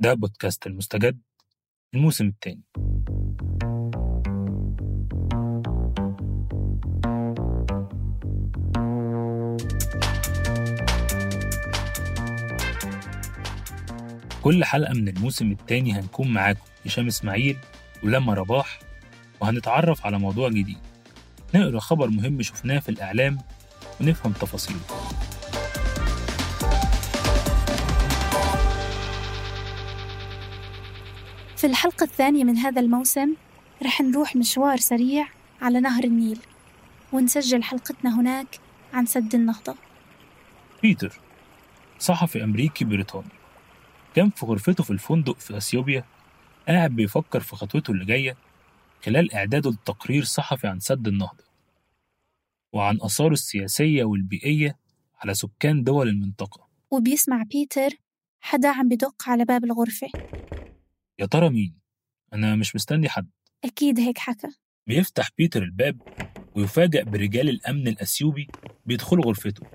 ده بودكاست المستجد الموسم الثاني كل حلقة من الموسم الثاني هنكون معاكم هشام إسماعيل ولما رباح وهنتعرف على موضوع جديد. نقرأ خبر مهم شفناه في الإعلام ونفهم تفاصيله. في الحلقة الثانية من هذا الموسم رح نروح مشوار سريع على نهر النيل ونسجل حلقتنا هناك عن سد النهضة. بيتر صحفي أمريكي بريطاني كان في غرفته في الفندق في أثيوبيا قاعد بيفكر في خطوته اللي جاية خلال إعداده لتقرير صحفي عن سد النهضة وعن آثاره السياسية والبيئية على سكان دول المنطقة. وبيسمع بيتر حدا عم بدق على باب الغرفة. يا ترى مين؟ أنا مش مستني حد. أكيد هيك حكى. بيفتح بيتر الباب ويفاجأ برجال الأمن الأثيوبي بيدخلوا غرفته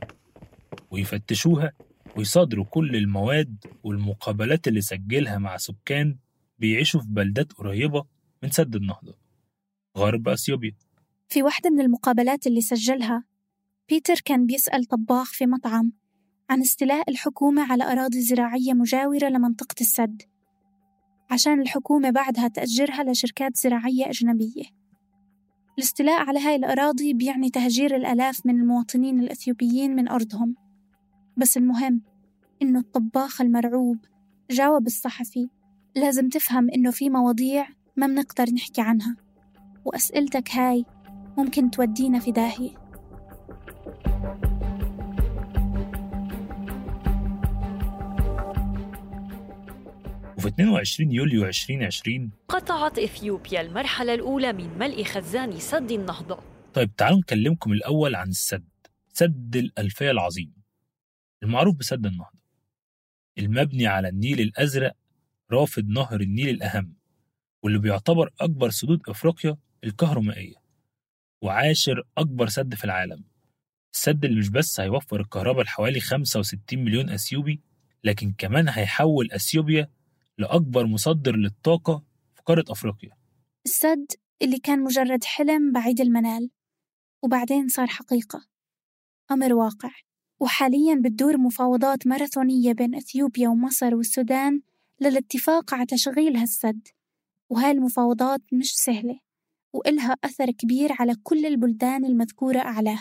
ويفتشوها ويصادروا كل المواد والمقابلات اللي سجلها مع سكان بيعيشوا في بلدات قريبة من سد النهضة. غرب أثيوبيا. في واحدة من المقابلات اللي سجلها بيتر كان بيسأل طباخ في مطعم عن استيلاء الحكومة على أراضي زراعية مجاورة لمنطقة السد. عشان الحكومة بعدها تأجرها لشركات زراعية أجنبية. الاستيلاء على هاي الأراضي بيعني تهجير الآلاف من المواطنين الأثيوبيين من أرضهم. بس المهم إنه الطباخ المرعوب جاوب الصحفي لازم تفهم إنه في مواضيع ما بنقدر نحكي عنها. وأسئلتك هاي ممكن تودينا في داهية وفي 22 يوليو 2020 قطعت إثيوبيا المرحلة الأولى من ملء خزان سد النهضة. طيب تعالوا نكلمكم الأول عن السد سد الألفية العظيم. المعروف بسد النهضة. المبني على النيل الأزرق رافد نهر النيل الأهم واللي بيعتبر أكبر سدود أفريقيا الكهرومائية وعاشر أكبر سد في العالم. السد اللي مش بس هيوفر الكهرباء لحوالي 65 مليون أثيوبي لكن كمان هيحول أثيوبيا لأكبر مصدر للطاقة في قارة أفريقيا. السد اللي كان مجرد حلم بعيد المنال وبعدين صار حقيقة. أمر واقع وحاليا بتدور مفاوضات ماراثونية بين أثيوبيا ومصر والسودان للاتفاق على تشغيل هالسد وهاي المفاوضات مش سهلة وإلها أثر كبير على كل البلدان المذكورة أعلاه.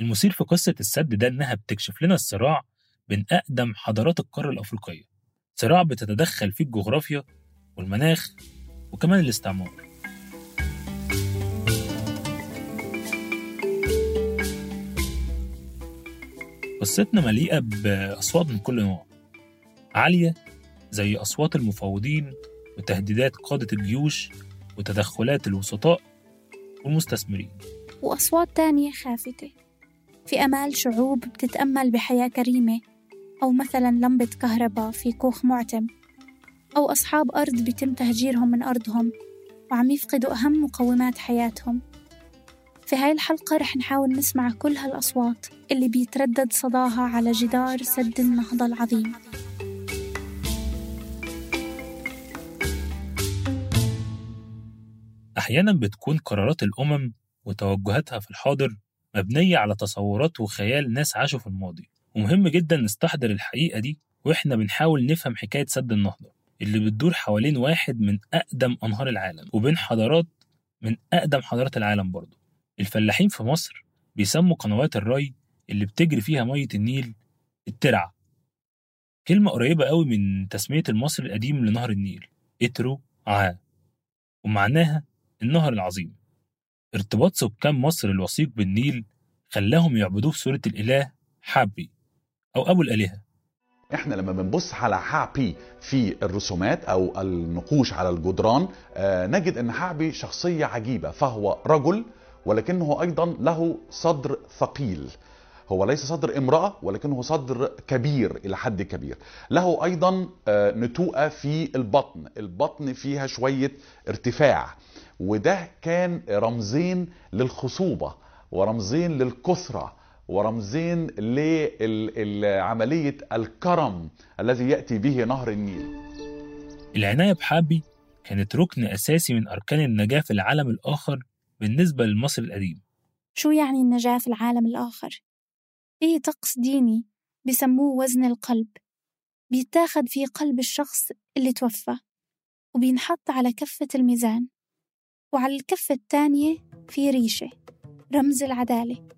المثير في قصة السد ده إنها بتكشف لنا الصراع بين أقدم حضارات القارة الأفريقية. صراع بتتدخل فيه الجغرافيا والمناخ وكمان الاستعمار. قصتنا مليئة بأصوات من كل نوع عالية زي أصوات المفاوضين وتهديدات قادة الجيوش وتدخلات الوسطاء والمستثمرين. وأصوات تانية خافتة في أمال شعوب بتتأمل بحياة كريمة أو مثلا لمبة كهرباء في كوخ معتم أو أصحاب أرض بيتم تهجيرهم من أرضهم وعم يفقدوا أهم مقومات حياتهم. في هاي الحلقة رح نحاول نسمع كل هالأصوات اللي بيتردد صداها على جدار سد النهضة العظيم. أحيانا بتكون قرارات الأمم وتوجهاتها في الحاضر مبنية على تصورات وخيال ناس عاشوا في الماضي. ومهم جدا نستحضر الحقيقة دي وإحنا بنحاول نفهم حكاية سد النهضة اللي بتدور حوالين واحد من أقدم أنهار العالم وبين حضارات من أقدم حضارات العالم برضه. الفلاحين في مصر بيسموا قنوات الري اللي بتجري فيها مية النيل الترعة. كلمة قريبة قوي من تسمية المصري القديم لنهر النيل إترو عا ومعناها النهر العظيم. ارتباط سكان مصر الوثيق بالنيل خلاهم يعبدوه في صورة الإله حابي أو أبو الآلهة. إحنا لما بنبص على حابي في الرسومات أو النقوش على الجدران آه نجد إن حابي شخصية عجيبة فهو رجل ولكنه أيضا له صدر ثقيل. هو ليس صدر امرأة ولكنه صدر كبير إلى حد كبير. له أيضا آه، نتوءة في البطن. البطن فيها شوية ارتفاع وده كان رمزين للخصوبة ورمزين للكثرة. ورمزين لعملية الكرم الذي يأتي به نهر النيل. العناية بحابي كانت ركن أساسي من أركان النجاة في العالم الآخر بالنسبة للمصري القديم شو يعني النجاة في العالم الآخر؟ في طقس ديني بسموه وزن القلب. بيتاخد في قلب الشخص اللي توفى وبينحط على كفة الميزان وعلى الكفة الثانية في ريشة رمز العدالة.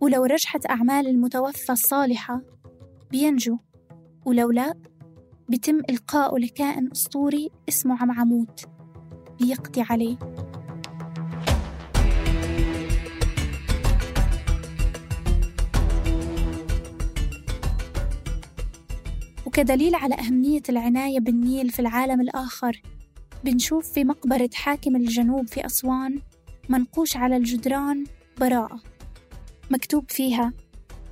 ولو رجحت أعمال المتوفى الصالحة بينجو. ولو لا بيتم إلقاؤه لكائن أسطوري اسمه عمعموت بيقضي عليه. وكدليل على أهمية العناية بالنيل في العالم الآخر بنشوف في مقبرة حاكم الجنوب في أسوان منقوش على الجدران براءة. مكتوب فيها.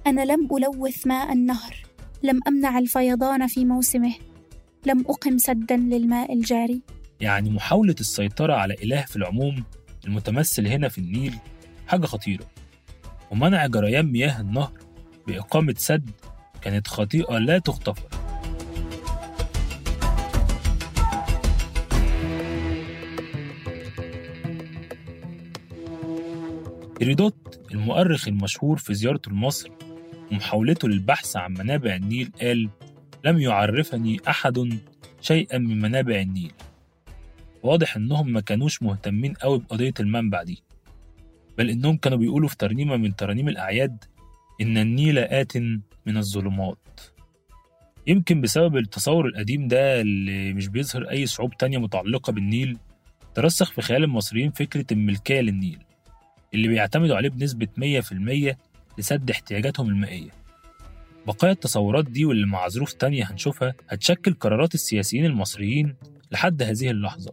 أنا لم ألوث ماء النهر. لم أمنع الفيضان في موسمه. لم أقم سدا للماء الجاري. يعني محاولة السيطرة على إله في العموم المتمثل هنا في النيل حاجة خطيرة. ومنع جريان مياه النهر بإقامة سد كانت خطيئة لا تغتفر. هيرودوت المؤرخ المشهور في زيارته لمصر ومحاولته للبحث عن منابع النيل قال لم يعرفني أحد شيئا من منابع النيل. واضح إنهم ما كانوش مهتمين قوي بقضية المنبع دي بل إنهم كانوا بيقولوا في ترنيمة من ترانيم الأعياد إن النيل آت من الظلمات. يمكن بسبب التصور القديم ده اللي مش بيظهر أي صعوب تانية متعلقة بالنيل ترسخ في خيال المصريين فكرة الملكية للنيل. اللي بيعتمدوا عليه بنسبة 100% لسد احتياجاتهم المائية. بقايا التصورات دي واللي مع ظروف تانية هنشوفها هتشكل قرارات السياسيين المصريين لحد هذه اللحظة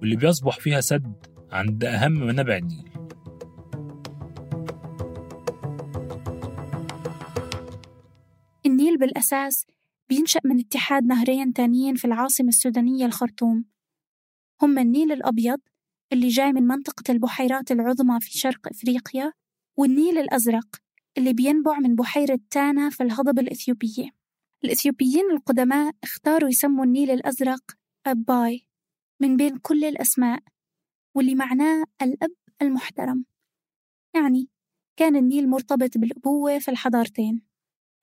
واللي بيصبح فيها سد عند أهم منابع النيل. النيل بالأساس بينشأ من اتحاد نهرين تانيين في العاصمة السودانية الخرطوم. هم النيل الأبيض اللي جاي من منطقة البحيرات العظمى في شرق إفريقيا والنيل الأزرق اللي بينبع من بحيرة تانا في الهضبة الإثيوبية. الإثيوبيين القدماء اختاروا يسموا النيل الأزرق أباي من بين كل الأسماء واللي معناه الأب المحترم. يعني كان النيل مرتبط بالأبوة في الحضارتين.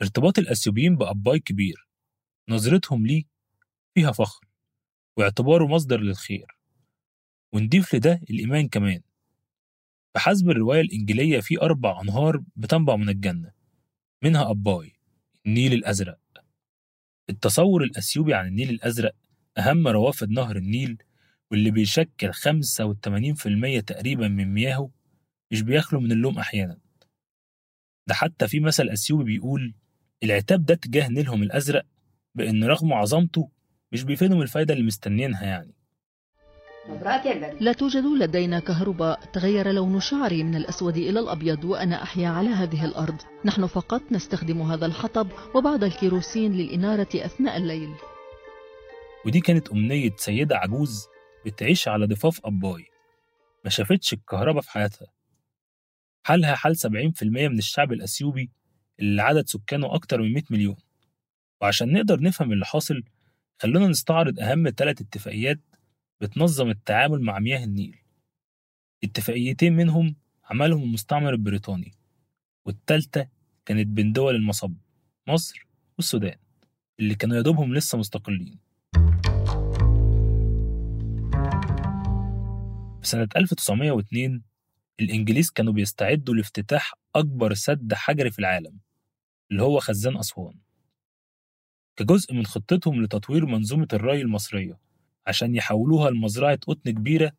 ارتباط الأثيوبيين بأباي كبير نظرتهم ليه فيها فخر واعتباره مصدر للخير. ونضيف لده الإيمان كمان. بحسب الرواية الإنجيلية في أربع أنهار بتنبع من الجنة منها أباي النيل الأزرق. التصور الأثيوبي عن النيل الأزرق أهم روافد نهر النيل واللي بيشكل 85% تقريبا من مياهه مش بيخلو من اللوم أحيانا. ده حتى في مثل أثيوبي بيقول العتاب ده تجاه نيلهم الأزرق بإن رغم عظمته مش بيفيدهم الفايدة اللي مستنيينها يعني. لا توجد لدينا كهرباء. تغير لون شعري من الأسود إلى الأبيض وأنا أحيا على هذه الأرض. نحن فقط نستخدم هذا الحطب وبعض الكيروسين للإنارة أثناء الليل. ودي كانت أمنية سيدة عجوز بتعيش على ضفاف أباي ما شافتش الكهرباء في حياتها. حالها حال 70% من الشعب الأثيوبي اللي عدد سكانه أكتر من 100 مليون. وعشان نقدر نفهم اللي حاصل خلونا نستعرض أهم ثلاث اتفاقيات بتنظم التعامل مع مياه النيل. اتفاقيتين منهم عملهم المستعمر البريطاني والتالتة كانت بين دول المصب مصر والسودان اللي كانوا يدوبهم لسه مستقلين. في سنة 1902 الإنجليز كانوا بيستعدوا لافتتاح أكبر سد حجري في العالم اللي هو خزان أسوان. كجزء من خطتهم لتطوير منظومة الري المصرية عشان يحولوها لمزرعة قطن كبيرة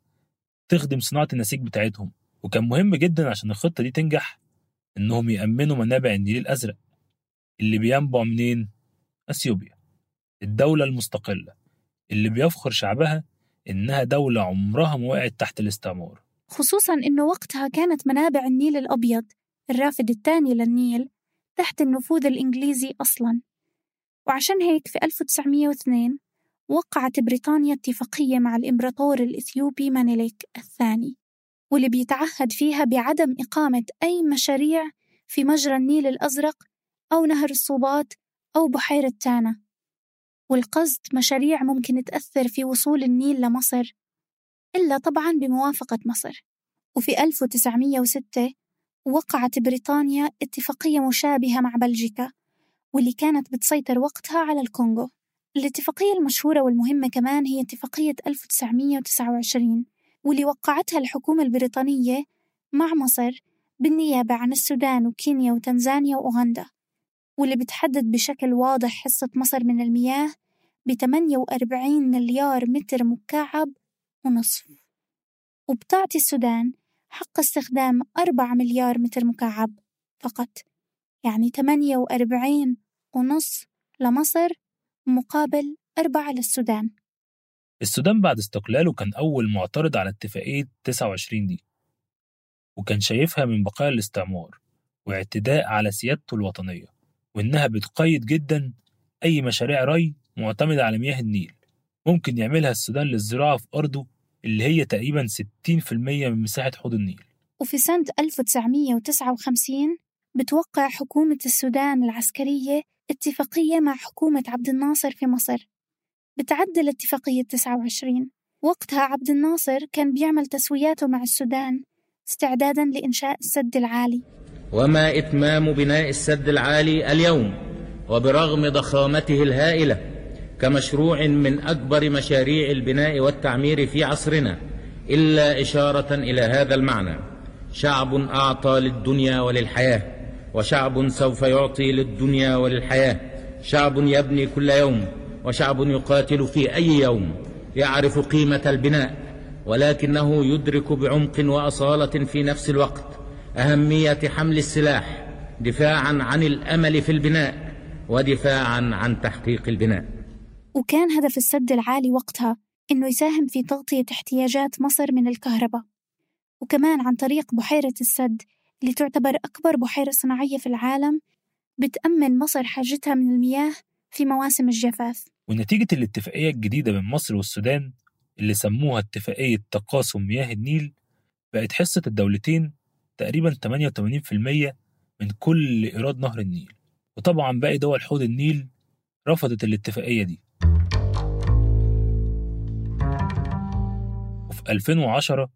تخدم صناعة النسيج بتاعتهم. وكان مهم جدا عشان الخطة دي تنجح إنهم يأمنوا منابع النيل الأزرق اللي بينبع منين؟ أثيوبيا الدولة المستقلة اللي بيفخر شعبها إنها دولة عمرها ما وقعت تحت الاستعمار. خصوصا إنه وقتها كانت منابع النيل الأبيض الرافد الثاني للنيل تحت النفوذ الإنجليزي أصلا. وعشان هيك في 1902 وقعت بريطانيا اتفاقية مع الإمبراطور الإثيوبي مانيليك الثاني واللي بيتعهد فيها بعدم إقامة أي مشاريع في مجرى النيل الأزرق أو نهر الصوبات أو بحيرة تانا. والقصد مشاريع ممكن تأثر في وصول النيل لمصر إلا طبعا بموافقة مصر. وفي 1906 وقعت بريطانيا اتفاقية مشابهة مع بلجيكا واللي كانت بتسيطر وقتها على الكونغو. الاتفاقية المشهورة والمهمة كمان هي اتفاقية 1929 واللي وقعتها الحكومة البريطانية مع مصر بالنيابة عن السودان وكينيا وتنزانيا وأوغندا واللي بتحدد بشكل واضح حصة مصر من المياه ب 48 مليار متر مكعب ونصف. وبتعطي السودان حق استخدام 4 مليار متر مكعب فقط يعني 48 ونص لمصر مقابل أربعة للسودان. السودان بعد استقلاله كان أول معترض على اتفاقية 29 دي وكان شايفها من بقايا الاستعمار واعتداء على سيادته الوطنية وإنها بتقيد جدا أي مشاريع ري معتمدة على مياه النيل. ممكن يعملها السودان للزراعة في أرضه اللي هي تقريبا 60% من مساحة حوض النيل. وفي سنة 1959 بتوقع حكومة السودان العسكرية اتفاقية مع حكومة عبد الناصر في مصر. بتعدل اتفاقية 29 وقتها عبد الناصر كان بيعمل تسوياته مع السودان استعدادا لإنشاء السد العالي. وما إتمام بناء السد العالي اليوم وبرغم ضخامته الهائلة كمشروع من أكبر مشاريع البناء والتعمير في عصرنا إلا إشارة إلى هذا المعنى شعب أعطى للدنيا وللحياة. وشعب سوف يعطي للدنيا وللحياة. شعب يبني كل يوم وشعب يقاتل في أي يوم. يعرف قيمة البناء ولكنه يدرك بعمق وأصالة في نفس الوقت. أهمية حمل السلاح دفاعا عن الأمل في البناء ودفاعا عن تحقيق البناء. وكان هدف السد العالي وقتها إنه يساهم في تغطية احتياجات مصر من الكهرباء. وكمان عن طريق بحيرة السد اللي تعتبر أكبر بحيرة صناعية في العالم بتأمن مصر حاجتها من المياه في مواسم الجفاف. ونتيجة الاتفاقية الجديدة بين مصر والسودان اللي سموها اتفاقية تقاسم مياه النيل بقت حصة الدولتين تقريبا 88% من كل إيراد نهر النيل. وطبعا باقي دول حوض النيل رفضت الاتفاقية دي. وفي 2010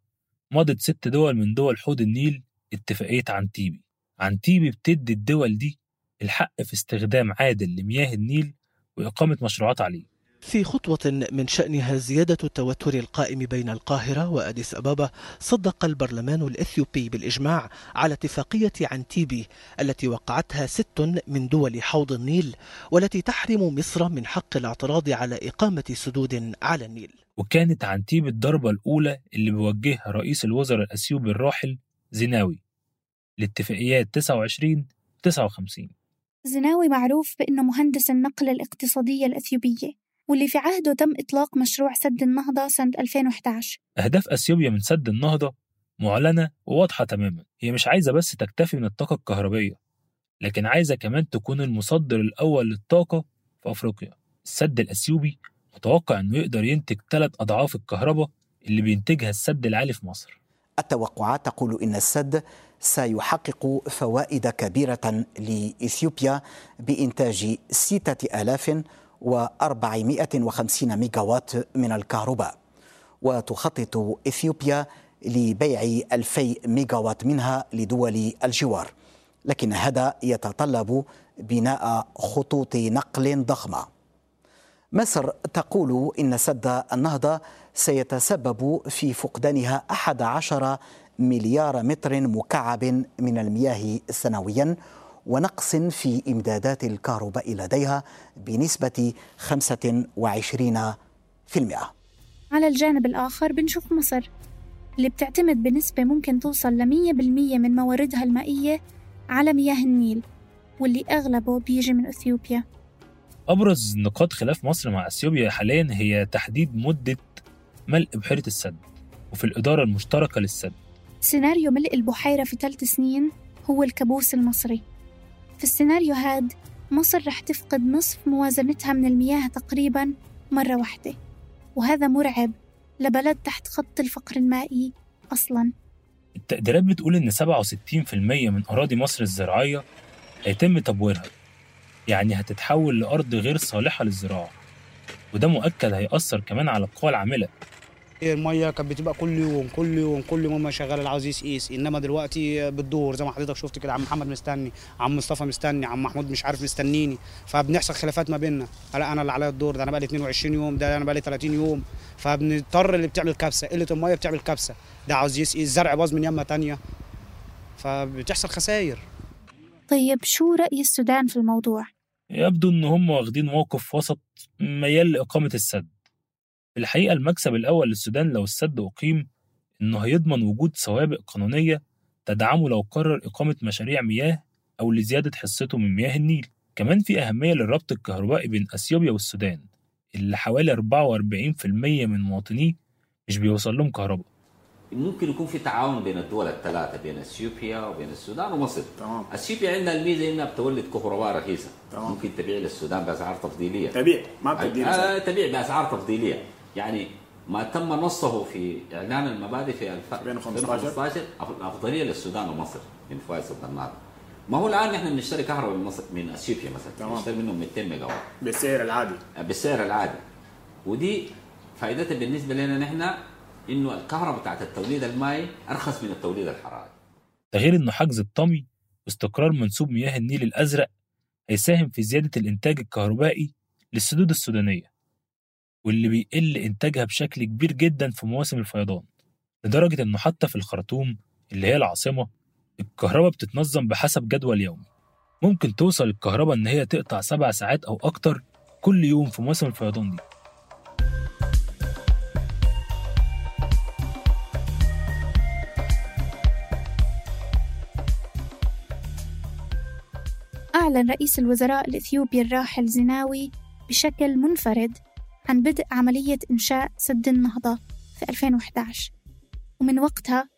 مضت ست دول من دول حوض النيل اتفاقية عنتيبي. عنتيبي بتدي الدول دي الحق في استخدام عادل لمياه النيل وإقامة مشروعات عليه. في خطوة من شأنها زيادة التوتر القائم بين القاهرة وأديس أبابا صدق البرلمان الإثيوبي بالإجماع على اتفاقية عنتيبي التي وقعتها ست من دول حوض النيل والتي تحرم مصر من حق الاعتراض على إقامة سدود على النيل. وكانت عنتيبي الضربة الأولى اللي بيوجهها رئيس الوزراء الأثيوبي الراحل زيناوي لاتفاقيات 29 59 زناوي معروف بأنه مهندس النقل الاقتصادية الأثيوبية واللي في عهده تم إطلاق مشروع سد النهضة سنة 2011 أهداف أثيوبيا من سد النهضة معلنة وواضحة تماما. هي مش عايزة بس تكتفي من الطاقة الكهربية لكن عايزة كمان تكون المصدر الأول للطاقة في أفريقيا. السد الأثيوبي متوقع أنه يقدر ينتج ثلاث أضعاف الكهرباء اللي بينتجها السد العالي في مصر. التوقعات تقول إن السد سيحقق فوائد كبيرة لإثيوبيا بإنتاج 6450 ميجاوات من الكهرباء وتخطط إثيوبيا لبيع 2000 ميجاوات منها لدول الجوار. لكن هذا يتطلب بناء خطوط نقل ضخمة. مصر تقول إن سد النهضة سيتسبب في فقدانها 11 مليار متر مكعب من المياه سنويا ونقص في إمدادات الكهرباء لديها بنسبة 25% على الجانب الآخر بنشوف مصر اللي بتعتمد بنسبة ممكن توصل ل 100% من مواردها المائية على مياه النيل واللي أغلبه بيجي من أثيوبيا. أبرز نقاط خلاف مصر مع أثيوبيا حاليا هي تحديد مدة ملء بحيرة السد وفي الإدارة المشتركة للسد. سيناريو ملء البحيرة في ثلاث سنين هو الكابوس المصري. في السيناريو هاد مصر رح تفقد نصف موازنتها من المياه تقريبا مرة واحدة وهذا مرعب لبلد تحت خط الفقر المائي أصلا. التقديرات بتقول إن 67% من أراضي مصر الزراعية هيتم تبويرها يعني هتتحول لأرض غير صالحة للزراعة وده مؤكد هيأثر كمان على القوى العاملة. المية كانت بتبقى كل يوم كل يوم كل يوم ما شغال اللي عاوز يقيس إنما دلوقتي بتدور زي ما حضرتك شفت كده عم محمد مستني عم مصطفى مستني عم محمود مش عارف مستنيني. فبنحصل خلافات ما بيننا. لا أنا اللي عليا الدور ده أنا بقالي 22 يوم ده أنا بقالي 30 يوم. فبنضطر اللي بتعمل كبسة قلة المية بتعمل كبسة. ده عاوز يسقي الزرع باظ من يمة تانية. فبتحصل خسائر طيب شو رأي السودان في الموضوع؟ يبدو إن هم واخدين موقف وسط ميال لإقامة السد. في الحقيقة المكسب الأول للسودان لو السد أقيم إنه هيضمن وجود سوابق قانونية تدعمه لو قرر إقامة مشاريع مياه أو لزيادة حصته من مياه النيل. كمان في أهمية للربط الكهربائي بين أثيوبيا والسودان اللي حوالي 44% من مواطنيه مش بيوصل لهم كهرباء. ممكن يكون في تعاون بين الدول الثلاثة بين أثيوبيا وبين السودان ومصر. تمام. أثيوبيا عندها الميزة إنها بتولد كهرباء رخيصة. تمام. ممكن تبيع للسودان بأسعار تفضيلية. تبيع ما بتدي آه تبيع بأسعار تفضيلية. يعني ما تم نصه في إعلان المبادئ في 2015. 2015 الافضليه للسودان ومصر من سد النهضه ما هو الآن نحن بنشتري كهرباء من مصر من إثيوبيا مثلا. تمام. بنشتري منهم 200 ميجا وات بالسعر العادي. بالسعر العادي. ودي فائدتها بالنسبة لنا نحن إنه الكهرباء بتاعت التوليد المائي أرخص من التوليد الحراري. ده غير إنه حجز الطمي واستقرار منسوب مياه النيل الأزرق هيساهم في زيادة الإنتاج الكهربائي للسدود السودانية. واللي بيقل إنتاجها بشكل كبير جدا في مواسم الفيضان لدرجة إنه حتى في الخرطوم اللي هي العاصمة الكهرباء بتتنظم بحسب جدول يومي. ممكن توصل الكهرباء إن هي تقطع سبع ساعات أو أكتر كل يوم في مواسم الفيضان دي. أعلن رئيس الوزراء الإثيوبي الراحل زيناوي بشكل منفرد عن بدء عملية إنشاء سد النهضة في 2011 ومن وقتها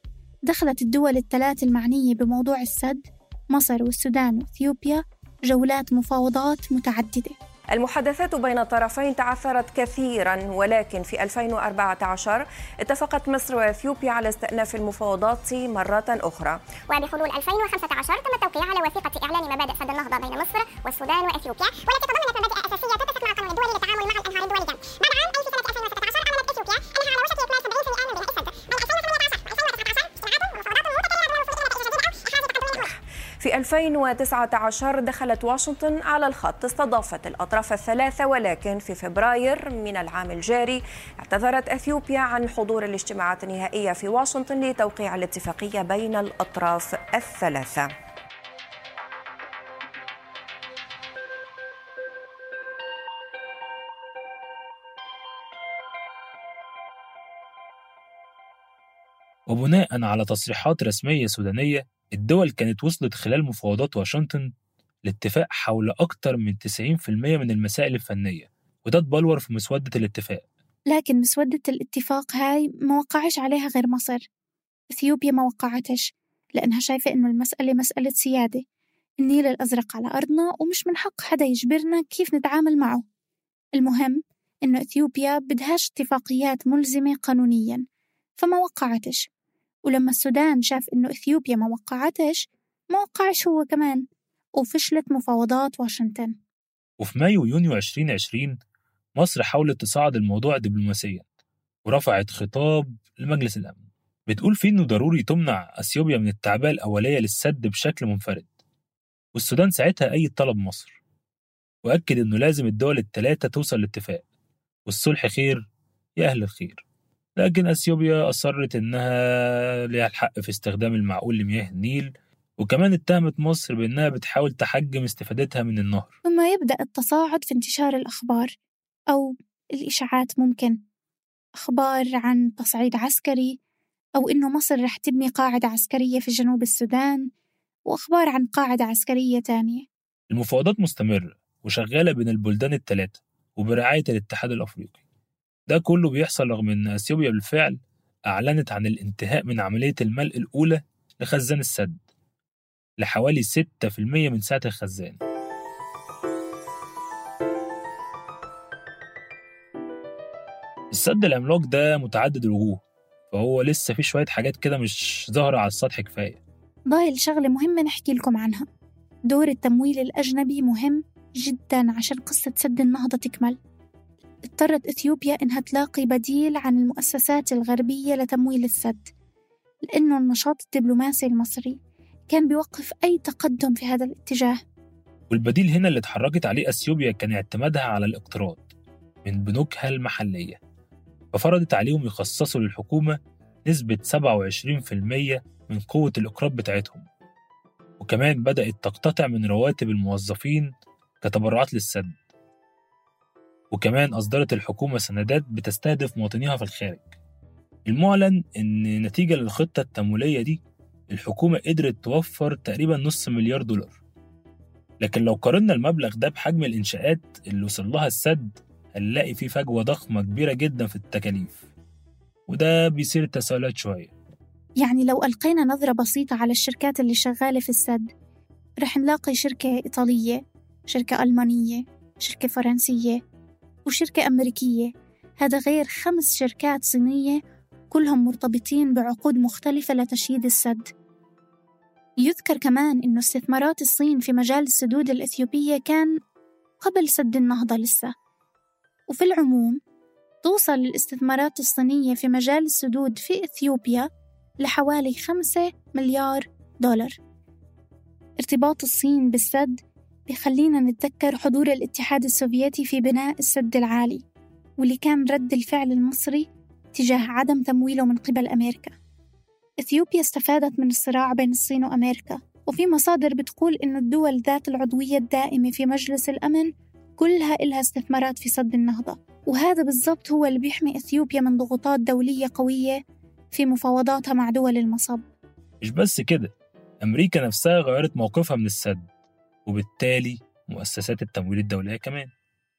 دخلت الدول الثلاث المعنية بموضوع السد مصر والسودان وإثيوبيا جولات مفاوضات متعددة. المحادثات بين الطرفين تعثرت كثيرا ولكن في 2014 اتفقت مصر وإثيوبيا على استئناف المفاوضات مرة أخرى. وبحلول 2015 تم التوقيع على وثيقة إعلان مبادئ سد النهضة بين مصر والسودان وإثيوبيا والتي تضمنت مبادئ أساسية تتفق مع قانون الدولي للتعامل مع الأنهار الدولية بعد عام أي في سنة 2016 أعلنت إثيوبيا أنها على وشك إكمال 70% من بناء السد بين 2018 و 2019 اجتماعات ومفاوضات متكررة في 2019 دخلت واشنطن على الخط استضافت الأطراف الثلاثة ولكن في فبراير من العام الجاري اعتذرت أثيوبيا عن حضور الاجتماعات النهائية في واشنطن لتوقيع الاتفاقية بين الأطراف الثلاثة. وبناء على تصريحات رسمية سودانية الدول كانت وصلت خلال مفاوضات واشنطن لاتفاق حول أكثر من 90% من المسائل الفنية وده اتبلور في مسودة الاتفاق. لكن مسودة الاتفاق هاي ما وقعش عليها غير مصر. إثيوبيا ما وقعتش لأنها شايفة إنه المسألة مسألة سيادة. النيل الأزرق على أرضنا ومش من حق حدا يجبرنا كيف نتعامل معه. المهم إنه إثيوبيا بدهاش اتفاقيات ملزمة قانونيا فما وقعتش. ولما السودان شاف إنه إثيوبيا ما وقعتش ما وقعش هو كمان وفشلت مفاوضات واشنطن. وفي مايو ويونيو 2020 مصر حاولت تصعد الموضوع دبلوماسيا ورفعت خطاب لمجلس الأمن. بتقول فيه إنه ضروري تمنع أثيوبيا من التعبئة الأولية للسد بشكل منفرد. والسودان ساعتها أيد طلب مصر وأكد إنه لازم الدول الثلاثة توصل لاتفاق. والصلح خير يا أهل الخير. لكن أثيوبيا أصرت إنها ليها الحق في استخدام المعقول لمياه النيل وكمان اتهمت مصر بإنها بتحاول تحجم استفادتها من النهر. ثم يبدأ التصاعد في انتشار الأخبار أو الإشاعات ممكن. أخبار عن تصعيد عسكري أو إنه مصر رح تبني قاعدة عسكرية في جنوب السودان وأخبار عن قاعدة عسكرية تانية. المفاوضات مستمرة وشغالة بين البلدان الثلاثة وبرعاية الاتحاد الأفريقي. ده كله بيحصل رغم إن أثيوبيا بالفعل أعلنت عن الانتهاء من عملية الملء الأولى لخزان السد لحوالي 6% من سعة الخزان. السد العملاق ده متعدد الوجوه فهو لسه في شوية حاجات كده مش ظاهرة على السطح كفاية. ضايل شغلة مهمة نحكي لكم عنها. دور التمويل الأجنبي مهم جدا عشان قصة سد النهضة تكمل. اضطرت إثيوبيا إنها تلاقي بديل عن المؤسسات الغربية لتمويل السد لأنه النشاط الدبلوماسي المصري كان بيوقف أي تقدم في هذا الاتجاه. والبديل هنا اللي اتحركت عليه أثيوبيا كان اعتمادها على الإقتراض من بنوكها المحلية ففرضت عليهم يخصصوا للحكومة نسبة 27% من قوة الإقراض بتاعتهم. وكمان بدأت تقتطع من رواتب الموظفين كتبرعات للسد. وكمان أصدرت الحكومة سندات بتستهدف مواطنيها في الخارج. المعلن إن نتيجة للخطة التمويلية دي الحكومة قدرت توفر تقريبا نص مليار دولار. لكن لو قارنا المبلغ ده بحجم الإنشاءات اللي وصل لها السد هنلاقي فيه فجوة ضخمة كبيرة جدا في التكاليف. وده بيصير التساؤلات شوية. يعني لو ألقينا نظرة بسيطة على الشركات اللي شغالة في السد رح نلاقي شركة إيطالية شركة ألمانية شركة فرنسية وشركة أمريكية. هذا غير خمس شركات صينية كلهم مرتبطين بعقود مختلفة لتشييد السد. يذكر كمان أن استثمارات الصين في مجال السدود الإثيوبية كان قبل سد النهضة لسه. وفي العموم توصل الاستثمارات الصينية في مجال السدود في إثيوبيا لحوالي خمسة مليار دولار. ارتباط الصين بالسد بخلينا نتذكر حضور الاتحاد السوفيتي في بناء السد العالي واللي كان رد الفعل المصري تجاه عدم تمويله من قبل أمريكا. إثيوبيا استفادت من الصراع بين الصين وأمريكا وفي مصادر بتقول إنه الدول ذات العضوية الدائمة في مجلس الأمن كلها إلها استثمارات في سد النهضة. وهذا بالضبط هو اللي بيحمي إثيوبيا من ضغوطات دولية قوية في مفاوضاتها مع دول المصب. مش بس كده أمريكا نفسها غيرت موقفها من السد. وبالتالي مؤسسات التمويل الدولية كمان.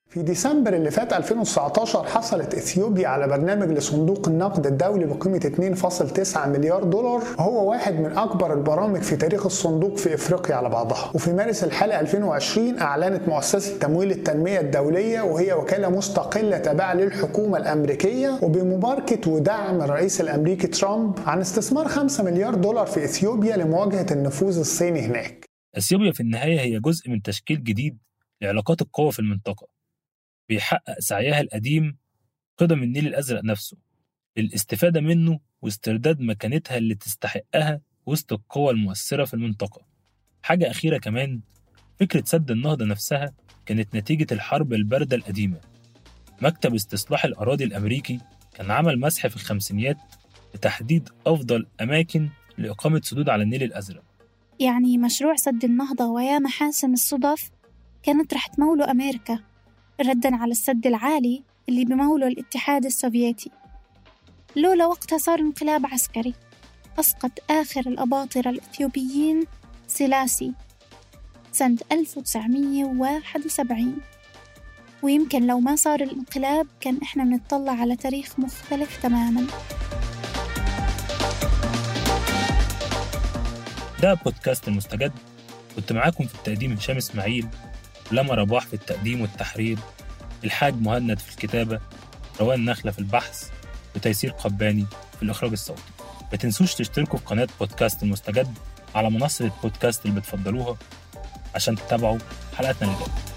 في ديسمبر اللي فات 2019 حصلت إثيوبيا على برنامج لصندوق النقد الدولي بقيمة 2.9 مليار دولار. وهو واحد من أكبر البرامج في تاريخ الصندوق في إفريقيا على بعضها. وفي مارس الحالي 2020 أعلنت مؤسسة تمويل التنمية الدولية وهي وكالة مستقلة تابعة للحكومة الأمريكية وبمباركة ودعم الرئيس الأمريكي ترامب عن استثمار 5 مليار دولار في إثيوبيا لمواجهة النفوذ الصيني هناك. أثيوبيا في النهاية هي جزء من تشكيل جديد لعلاقات القوة في المنطقة. بيحقق سعيها القديم قدم النيل الأزرق نفسه. للاستفادة منه واسترداد مكانتها اللي تستحقها وسط القوى المؤثرة في المنطقة. حاجة أخيرة كمان فكرة سد النهضة نفسها كانت نتيجة الحرب الباردة القديمة. مكتب استصلاح الأراضي الأمريكي كان عمل مسح في الخمسينيات لتحديد أفضل أماكن لإقامة سدود على النيل الأزرق. يعني مشروع سد النهضة ويا محاسن الصدف كانت رح تموله أمريكا ردا على السد العالي اللي بموله الاتحاد السوفيتي. لولا وقتها صار انقلاب عسكري أسقط آخر الأباطرة الإثيوبيين سلاسي سنة 1971 ويمكن لو ما صار الانقلاب كان إحنا بنطلع على تاريخ مختلف تماماً. ده بودكاست المستجد كنت معاكم في التقديم هشام إسماعيل لما رباح في التقديم والتحرير إلحاج مهند في الكتابة روان نخلة في البحث وتيسير قباني في الإخراج الصوتي. ما تنسوش تشتركوا في قناة بودكاست المستجد على منصة البودكاست اللي بتفضلوها عشان تتابعوا حلقاتنا اللي جاية.